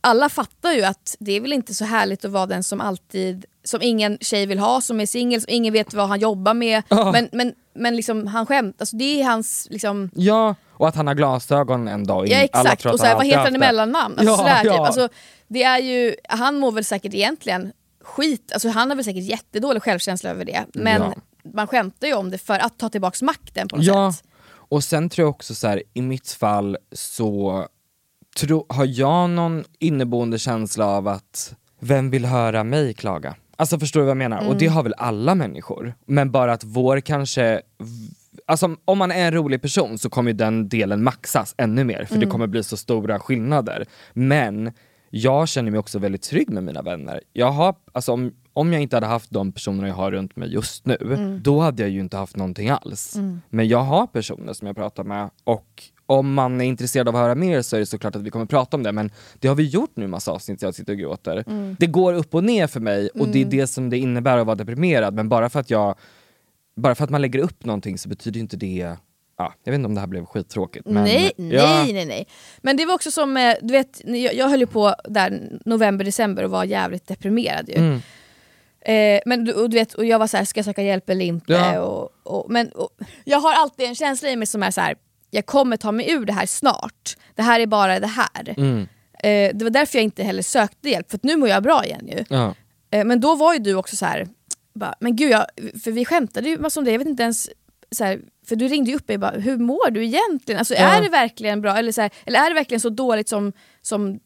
alla fattar ju att det är väl inte så härligt att vara den som alltid, som ingen tjej vill ha, som är singel, som ingen vet vad han jobbar med. Ja. Men, men, men liksom, han skämt, alltså det är hans liksom, ja, och att han har glasögon en dag. Ja exakt, och så här, vad heter han i mellannamn? Alltså, Ja, sådär, typ. ja. alltså, det är ju, han mår väl säkert egentligen skit, alltså, han har väl säkert jättedålig självkänsla över det. Men Ja. man skämtar ju om det för att ta tillbaks makten på något Ja, sätt. och sen tror jag också så här, i mitt fall så tro, har jag någon inneboende känsla av att vem vill höra mig klaga? Alltså förstår du vad jag menar? Och det har väl alla människor. Men bara att vår kanske Alltså om man är en rolig person så kommer ju den delen maxas ännu mer för det kommer bli så stora skillnader. Men jag känner mig också väldigt trygg med mina vänner. Jag har, alltså om, om jag inte hade haft de personerna jag har runt mig just nu, då hade jag ju inte haft någonting alls. Men jag har personer som jag pratar med och om man är intresserad av att höra mer så är det såklart att vi kommer prata om det men det har vi gjort nu massa avsnitt, jag sitter och gråter. Det går upp och ner för mig och det är det som det innebär att vara deprimerad men bara för att jag bara för att man lägger upp någonting så betyder inte det Ja, jag vet inte om det här blev skittråkigt men nej, ja, nej, nej, nej. Men det var också som, eh, du vet, jag, jag höll ju på där november, december och var jävligt deprimerad ju. Mm. Eh, men du, och du vet, och jag var så här, ska jag söka hjälp eller inte? Ja. Och, och, men och, jag har alltid en känsla i mig som är så här, jag kommer ta mig ur det här snart. Det här är bara det här. Mm. Eh, det var därför jag inte heller sökte hjälp, för att nu mår jag bra igen ju. Ja. Eh, men då var ju du också så här, bara, men gud, jag, för vi skämtade ju massa om det, jag vet inte ens, så här, för du ringde ju upp mig och bara, hur mår du egentligen? Alltså, Ja. Är det verkligen bra, eller, så här, eller är det verkligen så dåligt som, som,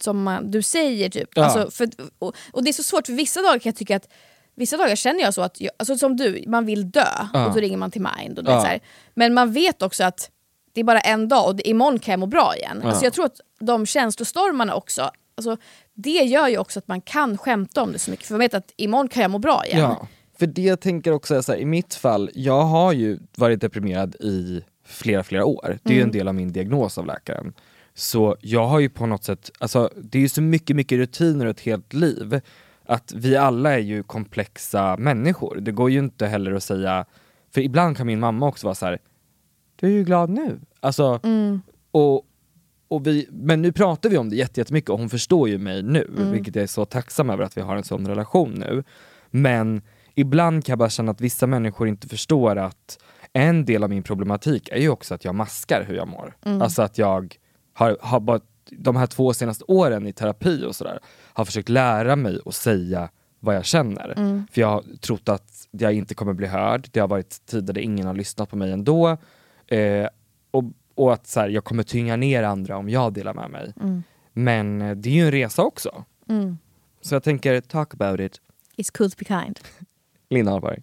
som man, du säger? Typ? Ja. Alltså, för, och, och det är så svårt, för vissa dagar kan jag tycka att Vissa dagar känner jag så att, jag, alltså som du, man vill dö Ja. och då ringer man till Mind. Och det, Ja. så här. Men man vet också att det är bara en dag och det, imorgon kan jag må bra igen. Ja. Alltså jag tror att de känslostormarna också, alltså, det gör ju också att man kan skämta om det så mycket. För man vet att imorgon kan jag må bra igen. Ja, för det jag tänker också är så här, i mitt fall, jag har ju varit deprimerad i flera, flera år. Det är ju en del av min diagnos av läkaren. Så jag har ju på något sätt, alltså det är ju så mycket, mycket rutiner och ett helt liv. Att vi alla är ju komplexa människor. Det går ju inte heller att säga, för ibland kan min mamma också vara så här. du är ju glad nu. Alltså, och, och vi, men nu pratar vi om det jätte- jättemycket och hon förstår ju mig nu, vilket jag är så tacksam över att vi har en sån relation nu. Men ibland kan jag bara känna att vissa människor inte förstår att en del av min problematik är ju också att jag maskar hur jag mår. Alltså att jag har, har bara de här två senaste åren i terapi och sådär, har försökt lära mig att säga vad jag känner. För jag har trott att jag inte kommer bli hörd, det har varit tider där ingen har lyssnat på mig ändå. Eh, och, och att så här, jag kommer tynga ner andra om jag delar med mig. Men eh, det är ju en resa också. Så jag tänker, talk about it. It's cool to be kind. Linda Hallberg.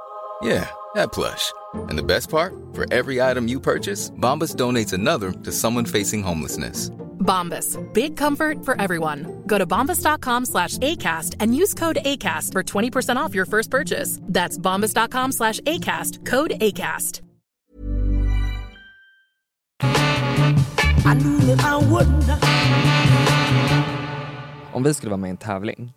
Yeah, that plush. And the best part? For every item you purchase, Bombas donates another to someone facing homelessness. Bombas. Big comfort for everyone. Go to bombas.com slash ACAST and use code ACAST for 20% off your first purchase. That's bombas.com slash ACAST. Code ACAST. Om vi skulle vara med i en tävling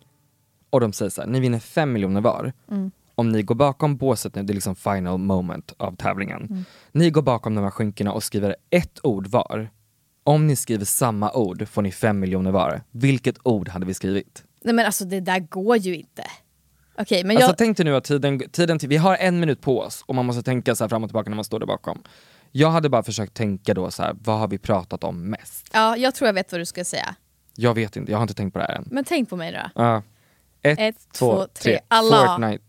och de säger så här, ni vinner fem miljoner var. Mm. Om ni går bakom båset nu, det är liksom final moment av tävlingen. Mm. Ni går bakom de här skynkena och skriver ett ord var. Om ni skriver samma ord får ni fem miljoner var. Vilket ord hade vi skrivit? Nej men alltså det där går ju inte. Okej men Alltså jag... tänk dig nu att tiden, tiden till, vi har en minut på oss och man måste tänka så här fram och tillbaka när man står där bakom. Jag hade bara försökt tänka då så här, vad har vi pratat om mest? Ja, jag tror jag vet vad du ska säga. Jag vet inte, jag har inte tänkt på det här än. Men tänk på mig då. Ja. Ett, Ett, två, två, tre. tre. Fortnite.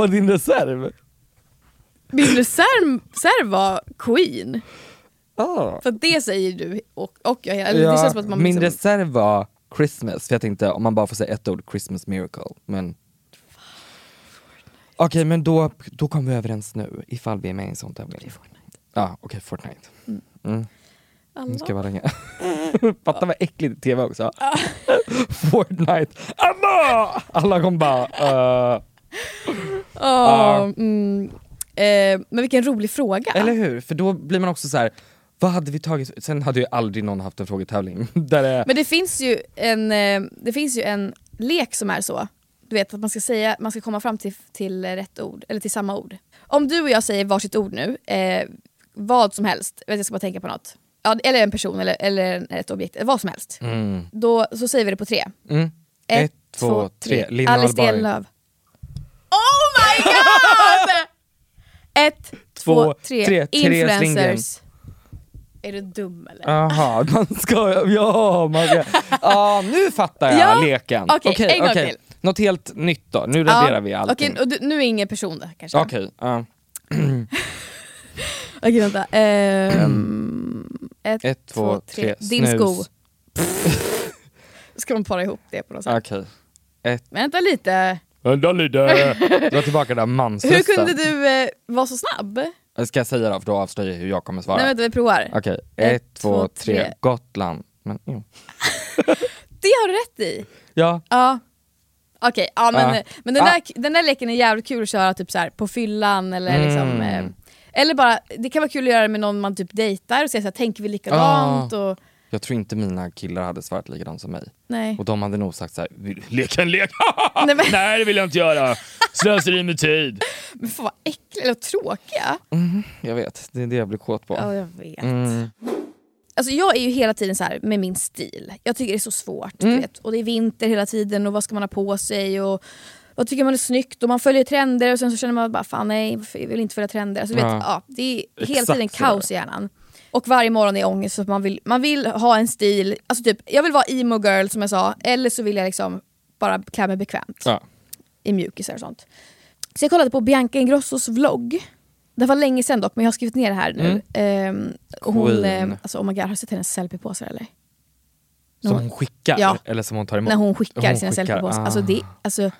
Var din reserv? Min reserv, reserv var Queen. Ah. För det säger du och, och jag. Eller det känns som att man min liksom, reserv var Christmas, för jag tänkte om man bara får säga ett ord, Christmas miracle. Men... Okej men då, då kom vi överens nu, ifall vi är med i en sån tävling. Ja okej, Fortnite. Mm. Nu ska jag vara länge. Fatta vad äckligt tv också. Fortnite, Anna! Alla kom bara... Uh. Åh, mm, eh, men vilken rolig fråga. Eller hur? För då blir man också så här. vad hade vi tagit? Sen hade ju aldrig någon haft en frågetävling. Där det, Men det finns ju en, eh, det finns ju en lek som är så. Du vet att man ska säga, man ska komma fram till, till rätt ord, eller till samma ord. Om du och jag säger varsitt ord nu, eh, vad som helst, jag ska bara tänka på något. Ja, eller en person eller, eller ett objekt, vad som helst. mm. Då så säger vi det på tre. Mm. Ett, två, tre. Lina Alice Hallberg. Oh my god! Ett, två, Två, tre. tre. Influencers. Är du dum eller? Jaha, man ska, ja, man ska, ja nu fattar jag Ja, leken. okej, en gång till. Något helt nytt då, nu raderar vi allting. Okej, och du, nu är ingen person då kanske? Okej, ja. Okej vänta. Ehm, ett, Ett, två, tre. Din Snus. sko. Ska man para ihop det på något sätt? okej. Ett, Vänta lite. Vänta lite, dra tillbaka den där Hur mansrösten. kunde du eh, vara så snabb? Ska jag säga då, för då avslöjar jag hur jag kommer svara. Nej vänta vi provar. Okej, Ett, ett, två, två, tre. tre. Gotland. Men, mm. Det har du rätt i. Ja, Ja. Okej, ja, men, Ja. men den, Ah. där, den där leken är jävligt kul att köra typ så här, på fyllan eller Mm. liksom eh, Eller bara, det kan vara kul att göra det med någon man typ dejtar och säga såhär, tänker vi likadant? Och, jag tror inte mina killar hade svarat likadant som mig. nej. Och de hade nog sagt "Vill du leka en lek? Nej, men- Nej det vill jag inte göra, slöseri med tid. Men fan vad äckliga eller tråkiga. Jag vet, det är det jag blir kåt på. Ja jag vet. Mm. Alltså jag är ju hela tiden så här med min stil. Jag tycker det är så svårt. Mm. Vet. Och det är vinter hela tiden och vad ska man ha på sig och vad tycker man är snyggt och man följer trender och sen så känner man bara fan nej jag vill inte följa trender. Alltså, du vet, Ja. ja, det är hela Exakt tiden kaos i hjärnan. Och varje morgon är ångest för att man vill, man vill ha en stil, alltså typ jag vill vara emo girl som jag sa eller så vill jag liksom bara klä mig bekvämt Ja. i mjukisar och sånt. Så jag kollade på Bianca Ingrossos vlogg. Det var länge sedan dock men jag har skrivit ner det här nu. Ehm, och hon, Mm. Eh, alltså, oh my god, har du sett hennes selfiepåsar eller? Som hon skickar? Ja. Eller som hon tar emot? När hon skickar Hon sina selfiepåsar. ah. Alltså, det, alltså,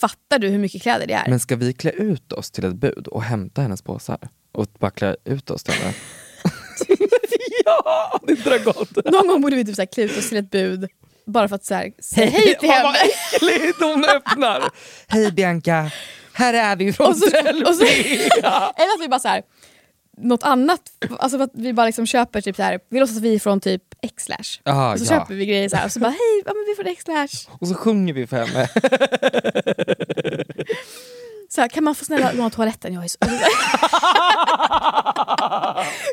fattar du hur mycket kläder det är? Men ska vi klä ut oss till ett bud och hämta hennes påsar? Och bara klä ut oss till henne? ja, det drar gott! Någon gång borde vi typ så här, klä ut oss till ett bud bara för att så här, säga hej till henne. vad äckligt hon öppnar! Hej Bianca, här är vi från Och så, och så, Selfie! eller att vi bara så här, något annat, alltså att vi bara liksom köper typ så här, vi låtsas att vi är från typ X-Lash. Ah, och så ja. köper vi grejer så här, och så bara hej, ja, men vi är från X-Lash. Och så sjunger vi för henne. Så här, kan man få snälla låna toaletten? Jag är så...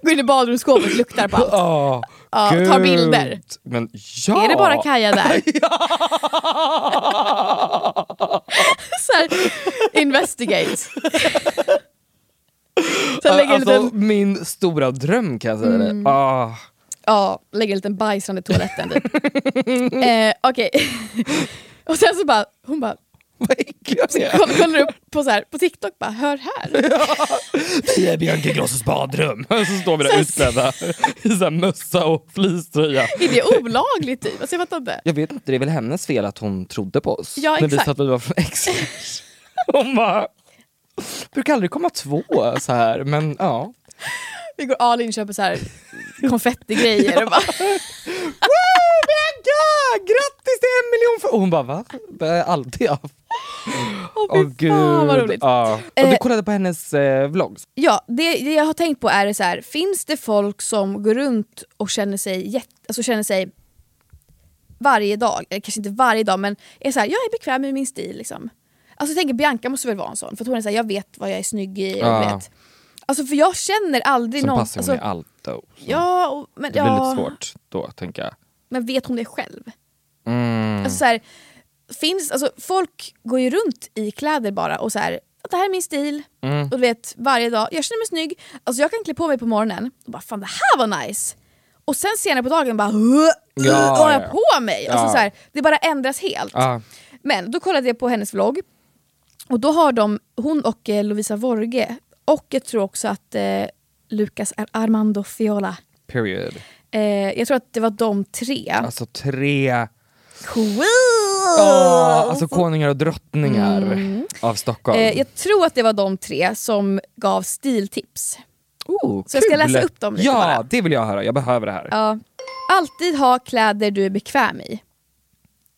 Går in i badrumsskåpet och luktar på allt. Oh, Ja, tar bilder. Men ja! Är det bara Kaja där? så här, investigate. Sen lägger alltså, liten, min stora dröm kan jag säga. Mm. Ah. ja, lägger en liten bajsrand i toaletten typ. eh, Okej. och sen så bara, hon bara, Vad äcklig jag är. Koll- Kollar upp på, så här, på TikTok bara, hör här. Vi är Bianca Ingrossos badrum. Och så står vi där utklädda i så här mössa och fleecetröja. Är det olagligt typ? Alltså, jag fattar inte. Jag vet inte, det är väl hennes fel att hon trodde på oss. Ja, När vi exakt. sa att vi var från x Hon bara, brukar aldrig komma två så här, men ja. Vi går all in och köper så här konfettigrejer och bara, Woo, Bianca! Grattis till en miljon! För... Och hon bara va? Det har jag alltid haft. åh fy fan vad roligt. Ja. Och du Eh, kollade på hennes eh, vlogs? Ja, det, det jag har tänkt på är så här, finns det folk som går runt och känner sig, jätte, alltså känner sig varje dag, eller kanske inte varje dag men är så här, jag är bekväm med min stil. Liksom. Alltså jag tänker Bianca måste väl vara en sån, för att hon är så här, jag vet vad jag är snygg i. Och Ja. vet. Alltså för jag känner aldrig Som någon... passar hon alltså, i allt då. Så Ja, och, men, det blir ja, lite svårt då tänker jag. men vet hon det själv? Mm. Alltså så här, finns, alltså, folk går ju runt i kläder bara och så här, att det här är min stil. Mm. Och du vet, varje dag, jag känner mig snygg. Alltså jag kan klä på mig på morgonen och bara fan det här var nice. Och sen senare på dagen bara "Huh, Ja, vad har jag ja. på mig? Alltså Ja. så här, det bara ändras helt. Ja. Men då kollade jag på hennes vlogg och då har de, hon och eh, Lovisa Vorge och jag tror också att eh, Lucas Ar- Armando Fiola. Period. Eh, jag tror att det var de tre. Alltså tre Queen! Åh, alltså konungar och drottningar av Stockholm. Eh, jag tror att det var de tre som gav stiltips. oh, så jag ska kul. läsa upp dem lite Ja, bara. det vill jag höra. Jag behöver det här. Ja. Alltid ha kläder du är bekväm i.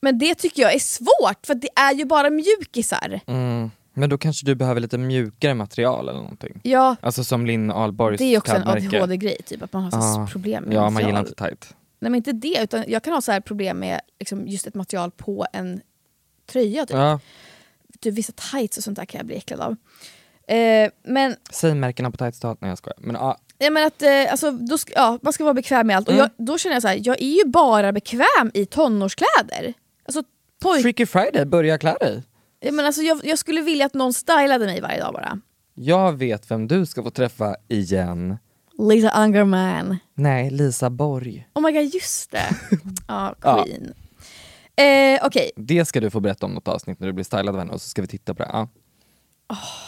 Men det tycker jag är svårt för det är ju bara mjukisar. Mm. Men då kanske du behöver lite mjukare material eller någonting. Ja, Alltså som Linn Ahlborgs det är också en klädmärke. ADHD-grej, typ, att man har så Ja. problem med Ja, man material. gillar inte tight. Nej men inte det, utan jag kan ha så här problem med liksom, just ett material på en tröja. Typ. Ja. Typ, vissa tights och sånt där kan jag bli äcklad av. Eh, men Säg märkena på tights Nej jag skojar. Men, ja. Ja, men att, eh, alltså, då ska, ja, man ska vara bekväm med allt. Mm. Och jag, då känner jag så här, jag är ju bara bekväm i tonårskläder. Alltså, poj- Freaky Friday, börja klä dig. Ja, men alltså, jag, jag skulle vilja att någon stylade mig varje dag bara. Jag vet vem du ska få träffa igen. Lisa Ungerman. Nej, Lisa Borg. Oh my god, just det. Ja, queen. Eh, Okej, Det ska du få berätta om något avsnitt när du blir stylad av henne och så ska vi titta på det. Ja.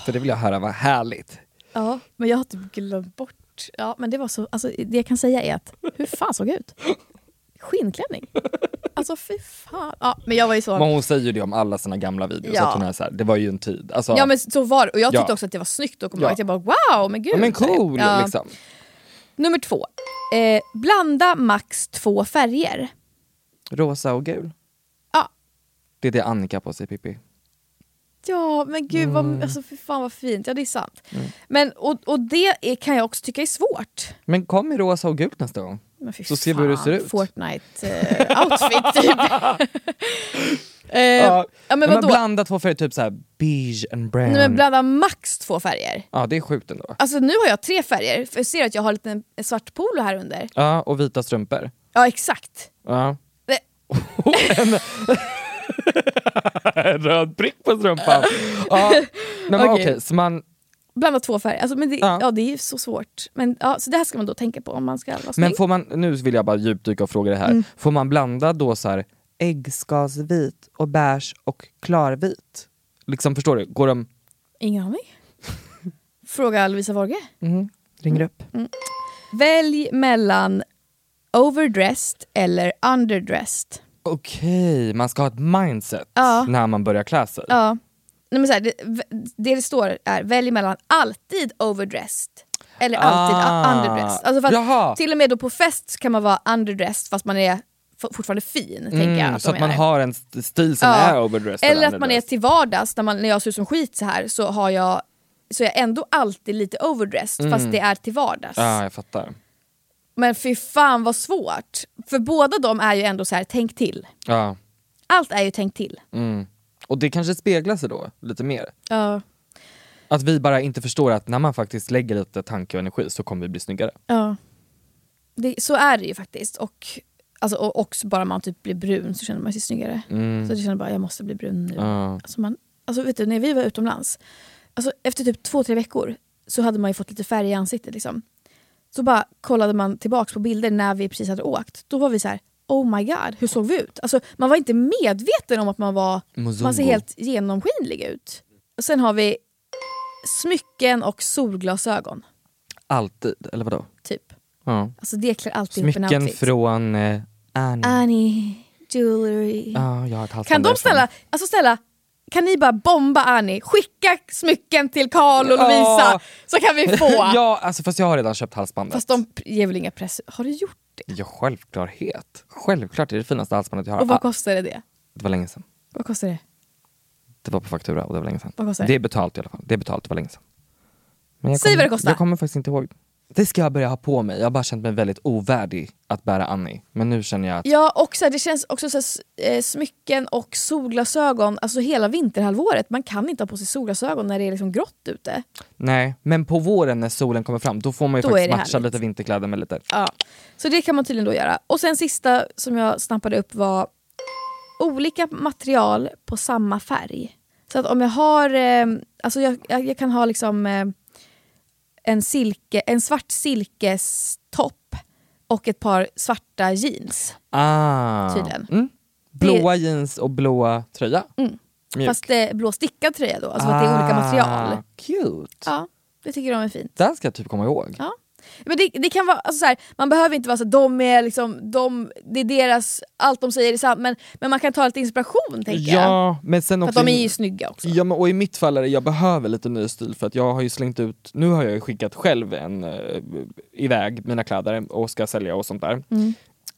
För det vill jag höra, vad härligt. ja, men jag har typ glömt bort. Ja, men det var så, alltså, det jag kan säga är att, hur fan såg jag ut? Skinnklänning. Alltså fy fan. Ja, men jag var ju så... Men hon säger ju det om alla sina gamla videos, Ja. att hon är så här, det var ju en tid. Alltså, Ja men så var och jag tyckte Ja. också att det var snyggt och kom Ja. ihåg att jag bara wow, men gud. ja, men cool Ja. liksom. Nummer två. Eh, blanda max två färger. Rosa och gul. Ja. Det är det Annika på sig Pippi. Ja men gud, vad, Mm. alltså, fy fan vad fint. Ja det är sant. Men, och, och det är, kan jag också tycka är svårt. Men kom i rosa och gult nästa gång. Men fy Så ser vi hur det ser ut. Fortnite-outfit typ. eh, ja. men men vadå? blanda två färger, typ så beige and brown. Nej, men blanda max två färger. Ja det är sjukt ändå. Alltså nu har jag tre färger, för jag ser att jag har lite en svart polo här under. Ja, och vita strumpor. Ja exakt. Ja. En, röd prick på strumpan. Ja. Nej, men Okej. okej, så man, Blanda två färger. Alltså, men det, ja. Ja. det är ju så svårt. Men, ja, så det här ska man då tänka på om man ska vara snygg. men får man, nu vill jag bara djupdyka och fråga det här. Mm. Får man blanda då så här äggskalsvit och beige och klarvit? Liksom förstår du? Går de, Ingen aning. Fråga Lovisa Vorge. mm, ringer upp? Välj mellan overdressed eller underdressed. Okej, man ska ha ett mindset Ja. när man börjar klä sig. Ja. Nej, men så här, det, det det står är välj mellan alltid overdressed eller alltid Ah. underdressed. Alltså för att Jaha. till och med då på fest kan man vara underdressed fast man är fortfarande fin. tänker jag Mm, att så att man har en st- stil som Ja. är overdressed Eller att man är till vardags, när, man, när jag ser ut som skit så här så har jag så är jag ändå alltid lite overdressed fast det är till vardags. Mm. Ja, jag fattar. Men fy fan vad svårt. För båda de är ju ändå så här, tänk till. Ja. Allt är ju tänk till. Mm. Och det kanske speglar sig då lite mer. Ja. Att vi bara inte förstår att när man faktiskt lägger lite tanke och energi så kommer vi bli snyggare. ja. Det, så är det ju faktiskt. Och, alltså, och också bara man typ blir brun så känner man sig snyggare. Så jag känner bara jag måste bli brun nu. Mm. Ja. Alltså man, alltså vet du, när vi var utomlands, alltså efter typ två, tre veckor så hade man ju fått lite färg i ansiktet. Liksom. Så bara kollade man tillbaks på bilder när vi precis hade åkt. Då var vi så här, oh my god, hur såg vi ut? Alltså, man var inte medveten om att man var Mozongo. man ser helt genomskinlig ut. Och sen har vi smycken och solglasögon. Alltid, eller vadå? Typ. Ja. Alltså det klär alltid en Smycken outfit. från eh, Annie. Annie, jewelry. Ja, jag har ett Kan de ställa, alltså ställa, kan ni bara bomba Annie? Skicka smycken till Karl och Ja. Lovisa så kan vi få. ja, alltså, fast jag har redan köpt halsbandet. Fast de ger väl inga press... Har du gjort det? Ja, självklarhet. Självklart, det är det finaste halsbandet jag har. Och vad Ah, kostade det? det var länge sedan. Vad kostar det? Det var på faktura och det var länge sedan. Vad kostar det? Det är betalt i alla fall. Det är betalt, det var länge sedan. Men jag Säg kommer- vad det kostar. Jag kommer faktiskt inte ihåg. Det ska jag börja ha på mig. Jag har bara känt mig väldigt ovärdig att bära Annie. Men nu känner jag att Ja, och så här, det känns också så här, eh, smycken och solglasögon, alltså hela vinterhalvåret. Man kan inte ha på sig solglasögon när det är liksom grått ute. nej. Men på våren när solen kommer fram, då får man ju Då faktiskt matcha härligt. lite vinterkläder med lite. Ja. Så det kan man tydligen då göra. Och sen sista som jag snappade upp var olika material på samma färg. Så att om jag har, eh, alltså jag, jag, jag kan ha liksom eh, en, silke, en svart silkestopp och ett par svarta jeans. Ah. Tydligen. Mm. Blåa jeans och blåa tröja. Mm. Mjuk. Fast det är blå stickad tröja då, alltså att det är olika material. Ah, Cute. Ja, det tycker de är fint. Det här ska jag typ komma ihåg. Ja. Men det, det kan vara, alltså så här, man behöver inte vara så de är liksom, de, det är deras, allt de säger är sant, men, men man kan ta lite inspiration tänker jag. Ja, men sen För också... att de är ju snygga också. Ja, men, och i mitt fall är det, jag behöver lite ny stil för att jag har ju slängt ut, nu har jag ju skickat själv en, uh, iväg mina kläder och ska sälja och sånt där. Mm.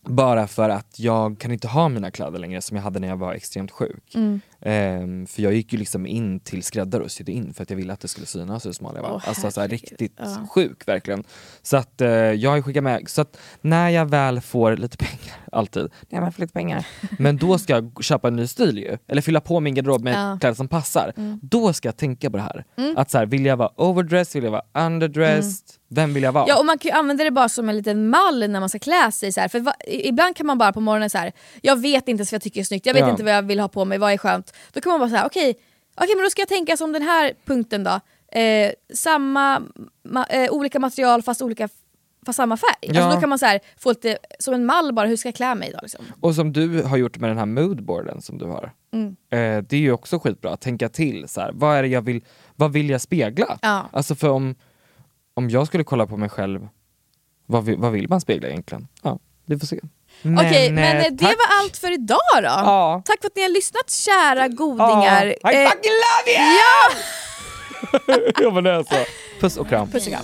Bara för att jag kan inte ha mina kläder längre som jag hade när jag var extremt sjuk. Mm. Ehm, för jag gick ju liksom in till skräddare och sydde in för att jag ville att det skulle synas hur smal jag var. Åh, alltså så här, riktigt Ja. sjuk verkligen. Så att eh, jag har skickat med, så att när jag väl får lite pengar, alltid, när jag får lite pengar, men då ska jag köpa en ny stil ju, eller fylla på min garderob med Ja. kläder som passar. Mm. Då ska jag tänka på det här. Mm. Att så här, vill jag vara overdressed, vill jag vara underdressed, vem vill jag vara? Ja och man kan ju använda det bara som en liten mall när man ska klä sig. Så här. För va, ibland kan man bara på morgonen så här. jag vet inte vad jag tycker är snyggt, jag vet Ja. inte vad jag vill ha på mig, vad är skönt. Då kan man bara säga okej, okej men då ska jag tänka som den här punkten då. Eh, samma, ma, eh, olika material fast olika fast samma färg. Ja. Alltså då kan man så här, få lite som en mall bara, hur ska jag klä mig idag? Liksom. Och som du har gjort med den här moodboarden som du har. Mm. Eh, det är ju också skitbra att tänka till, så här, vad är jag vill, vad vill jag spegla? Ja. Alltså för om, om jag skulle kolla på mig själv, vad vill, vad vill man spegla egentligen? Ja, vi får se. Okej, men eh, eh, det tack. var allt för idag då. Ja. Tack för att ni har lyssnat kära godingar. I Eh, fucking love you! Ja! ja men det är så. Puss och kram. Puss och kram.